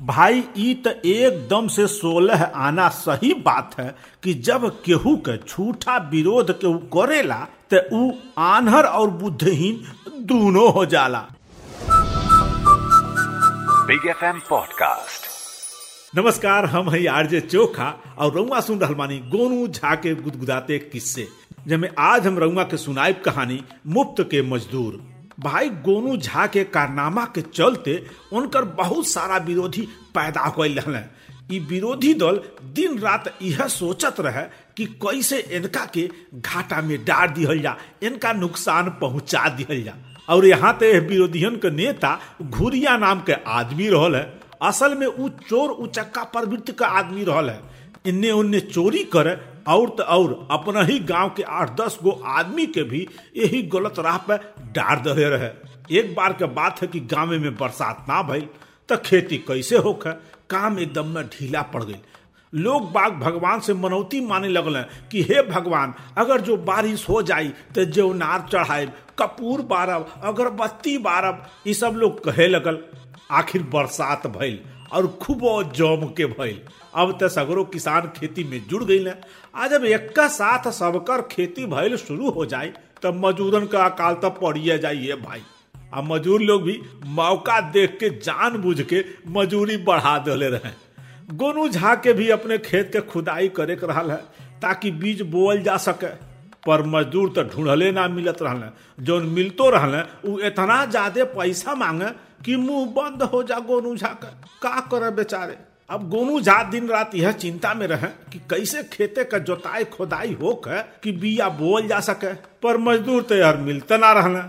भाई ई त एकदम से सोलह आना सही बात है कि जब केहू के झूठा विरोध केहू करेला त ऊ आन्हर और बुद्धहीन दोनों हो जाला। बिग एफ़ एम पॉडकास्ट नमस्कार हम है आरजे चोखा और रउआ सुन रहल बानी गोनू झा के गुदगुदाते किस्से जमे आज हम रउआ के सुनाइब कहानी मुफ़्त के मजदूर। भाई गोनू झा के कारनामा के चलते उनकर बहुत सारा विरोधी पैदा रहले। विरोधी दल दिन रात यह सोचत रहे कि कैसे इनका के घाटा में डाल दिहल जा, इनका नुकसान पहुँचा दिहल जा। और यहाँ ते विरोधियन के नेता घुरिया नाम के आदमी रहल। है असल में ऊ चोर उचक्का प्रवृत्ति का आदमी रहल। है इन्ने उन्ने चोरी करे और तो और अपना ही गाँव के आठ दस गो आदमी के भी यही गलत राह पे डार दे रहे। एक बार के बात है कि गाँव में बरसात ना भइल तो खेती कैसे होखे? काम एकदम में ढीला पड़ गई। लोग बाग भगवान से मनौती माने लगल कि हे भगवान, अगर जो बारिश हो जाई तो जेवनार चढ़ाए कपूर बारब, अगरबत्ती बारब ये सब लोग कहे लगल। आखिर बरसात भइल और खूब जम के भइल। अब तो सगरो किसान खेती में जुड़ गई आ जब एक साथ सबकर खेती भइल शुरू हो जाए, तब मजूरन का अकाल तब पड़िए जाइए भाई। आ मजूर लोग भी मौका देख के जान बुझ के मजूरी बढ़ा दिले रहे। गोनू झा के भी अपने खेत के खुदाई करे के रहा है, ताकि बीज बोअल जा सके। पर मजदूर तो ढूंढले ना मिलत रहले जौन मिलतो रहले उ इतना ज़्यादा पैसा मांगे कि मुँह बंद हो जा गोनू झा का का करे बेचारे? अब गोनू झा दिन रात यह चिंता में रहे कि कैसे खेते का जोताई खोदाई हो के बिया बोल जा सके। पर मजदूर तो यार मिलते ना रहले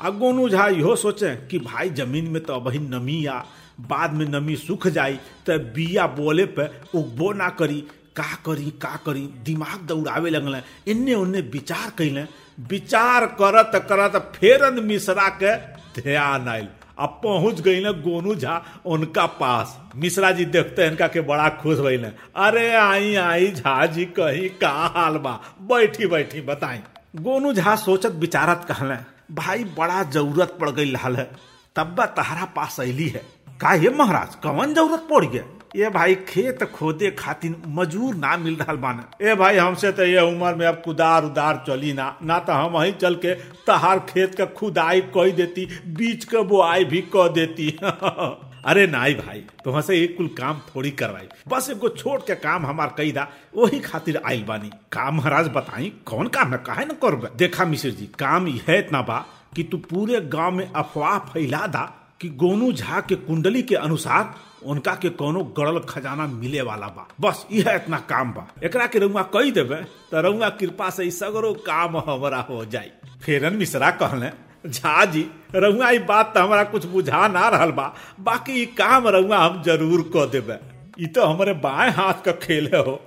अब गोनू झा इहो सोचे कि भाई ज़मीन में तो अभी नमी आ, बाद में नमी सूख जाई तो बिया बोले पे उगबो ना करी। का करी का करी? दिमाग दौड़ावे लगल। इन्ने उन्ने विचार कैले। विचार करत करत फेरन मिश्रा के ध्यान आयल अब पहुँच गई न गोनू झा उनका पास। मिश्रा जी देखते इनका के बड़ा खुश भइल अरे आई आई झा जी कहीं का हाल बा? बैठी बैठी बताई गोनू झा सोचत बिचारत कहले, भाई, बड़ा ज़रूरत पड़ गई लाल है। तब तहरा पास अली है। का महाराज? कवन ज़रूरत पड़ गया? ये भाई, खेत खोदे खातिर मजूर ना मिल रहा बाना। ए भाई, हमसे तो ये उम्र में अब कुदार उदार चली ना। ना तो हम वहीं चल के तहार खेत का खुदाई कह देती बीज का बोआई भी कह देती। अरे नाई भाई तो से एक कुल काम थोड़ी करवाई। बस एगो छोट के काम हमार कई दा वही खातिर आयल बानी। काम महाराज बताई, कौन काम है, काहे न कर देखा मिश्र जी, काम यह इतना बा कि तू पूरे गाँव में अफवाह फैला दा कि गोनू झा के कुंडली के अनुसार उनका के कोनो गड़ल खजाना मिले वाला बा। बस, यह इतना काम बा। एकरा के रउआ कही देवे तो रउआ कृपा से सगरो काम हमारा हो जाई। फेरन मिश्रा कहले, झा जी, रउआ बात तो हमारा कुछ बुझा ना रहल बा। बाकी काम रउआ हम ज़रूर क देवे ई तो हमारे बाएँ हाथ का खेल हो।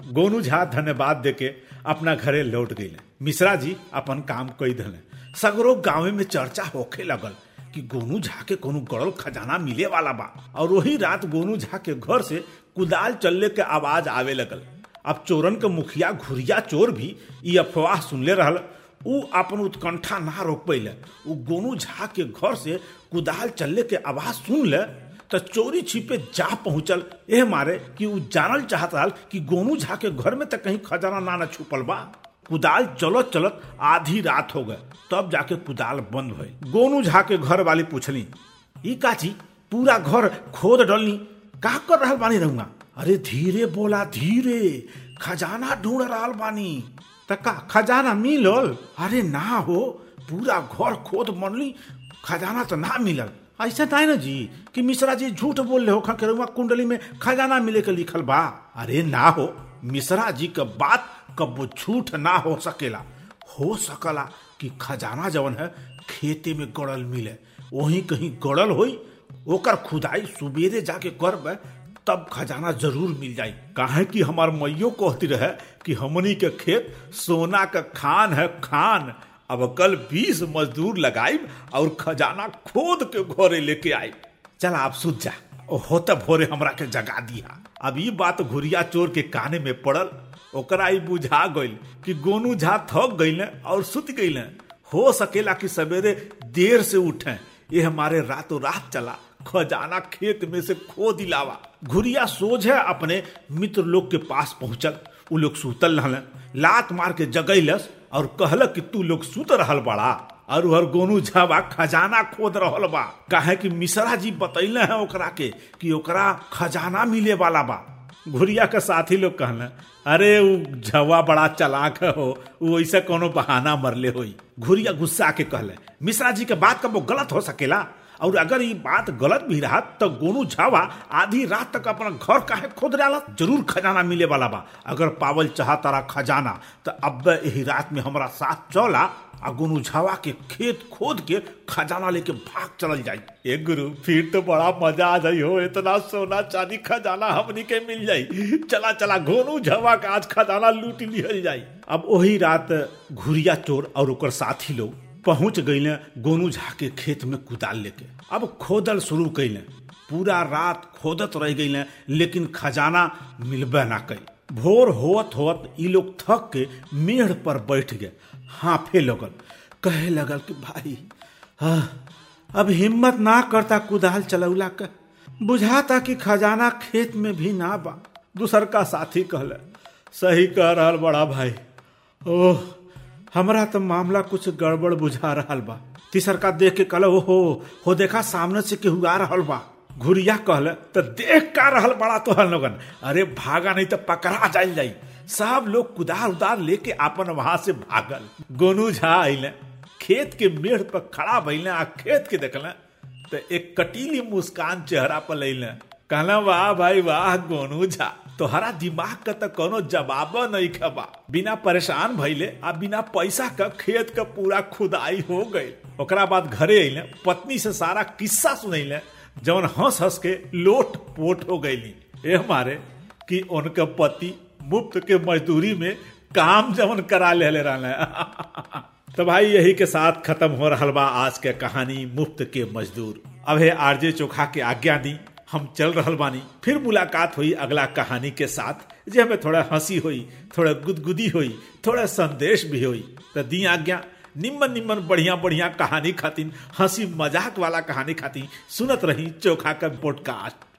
गोनू झा धन्यवाद देके अपना घरे लौट गई मिश्रा जी अपन काम कई दिले। सगरो गाँव में चर्चा होखे लगल। कि गोनू झा के कोनो गड़ल खजाना मिले वाला बा। और वही रात गोनू झा के घर से कुदाल चलने के आवाज़ आवे लगल। अब चोरन के मुखिया घुरिया चोर भी ये अफवाह सुनले रहल। उ अपन उत्कंठा ना रोक पैले उ गोनू झा के घर से कुदाल चलने के आवाज़ सुन ले तो चोरी छिपे जा पहुंचल। एह मारे कि उ जानल चाहत रहल कि गोनू झा के घर में तो कहीं खजाना ना ना छुपल बा। कुदाल चलत चलत आधी रात हो गए। तब जाके कुदाल बंद भइल। गोनू झा के घर वाली पूछली, ई काची, पूरा घर खोद डलनी का कर रहल बानी रहूँगा अरे धीरे बोला, धीरे, खजाना ढूंढ रहल बानी। तका खजाना मिलल? अरे ना हो, पूरा घर खोद मनली खजाना तो ना मिलल। ऐसा नहीं ना जी, कि मिश्रा जी झूठ बोल रहे हो खा कुंडली में खजाना मिले के लिखल बा? अरे ना हो, मिश्रा जी का बात कब झूठ ना हो सकेला। हो सकला कि खजाना जवन है, खेते में गड़ल मिले। वही कहीं गड़ल होई, ओकर खुदाई सुबेरे जाके करब, तब खजाना ज़रूर मिल जाई। काहे कि हमार मैयो कहती रहे कि हमनी के खेत सोना का खान है खान। अब कल बीस मजदूर लगाई और खजाना खोद के घरे लेके आई चल, आप सुध जा। होता भोरे हमरा के जगा दिया। अब ये बात घुरिया चोर के काने में पड़ल। ओकरा ई बुझा गइल कि गोनू झा थक गइले और सुत गइले हो। सकेला कि सवेरे देर से उठे। ये हमारे रातों रात चला। खजाना खेत में से खो दिलावा घुरिया सोझ है अपने मित्र लोग के पास पहुंचल। उ लोग सुतल रहल लात मार के जगैलस और कहलक कि तू लोग सुत रहल बड़ा। और हर गोनू झाबा खजाना खोद रहा बा। काहे कि मिश्रा जी बतैले हैं ओकरा के कि ओकरा खजाना मिले वाला बा। घुरिया के साथी लोग कहना अरे, उ झवा बड़ा चलाक हो वो ऐसा कोनो बहाना मरले होई। घुरिया गुस्सा के कहले, मिश्रा जी के बात का वो गलत हो सकेला? और अगर ये बात गलत भी रहा तो गोनू झावा आधी रात तक अपना घर काहे खोद डाला? ज़रूर खजाना मिले वाला बा। अगर पावल चाह तारा खजाना तो अब यही रात में हमारा साथ चला आ गोनू झावा के खेत खोद के खजाना लेके भाग चल जाई। ए गुरु फिर तो बड़ा मज़ा आ जाई हो इतना सोना चांदी खजाना हमनी के मिल जाई। चला चला गोनू झावा का आज खजाना लूट लिहल जाई। अब वही रात घुरिया चोर और ओकर साथी लोग पहुँच गईले गोनू झा के खेत में कुदाल लेके। अब खोदल शुरू कैले पूरा रात खोदत रह गईले लेकिन खजाना मिलबे ना कई। भोर होत होत ई लोग थक के मेढ़ पर बैठ गए। हाफे लगल। कहे लगल कि भाई हाँ, अब हिम्मत ना करता कुदाल चलौला के। बुझाता कि खजाना खेत में भी ना बा। दूसर का साथी कहले सही कह रहा बड़ा भाई। ओह हमरा तो मामला कुछ गड़बड़ बुझा रहा बा। तीसर का देख के कहल, ओहो, हो देखा सामने से केहू आ रहल बा। घुरिया कहले तो देख का रहल बड़ा तो हल लोगन। अरे, भागा नहीं तो पकड़ा जाइल जाई। सब लोग कुदार उदार लेके अपन वहाँ से भागल। गोनू झा अइले, खेत के मेढ़ पर खड़ा भइले आ खेत के देखले तो एक कटीली मुस्कान चेहरा पर लैले कहला, वाह भाई, वाह, गोनू झा तोहरा दिमाग का तो कोनो जवाब नहीं खबा। बिना परेशान भइले आ बिना पैसा का खेत का पूरा खुदाई हो गई। ओकरा बाद घरे अइले, पत्नी से सारा किस्सा सुनैले, जवन हंस हंस के लोट पोट हो गईली ए हमारे, कि उनके पति मुफ़्त के मजदूरी में काम जवन करा ले रहे तो भाई, यही के साथ खत्म हो रहा बा आज के कहानी मुफ़्त के मजदूर। अब है आरजे चोखा के आज्ञा दी। हम चल रहल बानी। फिर मुलाकात हुई अगला कहानी के साथ, जे हमें थोड़ा हँसी हुई, थोड़ा गुदगुदी हुई, थोड़ा संदेश भी हुई। तो दी आज्ञा निम्न निम्न बढ़िया बढ़िया कहानी खातिर, हँसी मज़ाक वाला कहानी खातिर सुनत रही चोखा का पॉडकास्ट।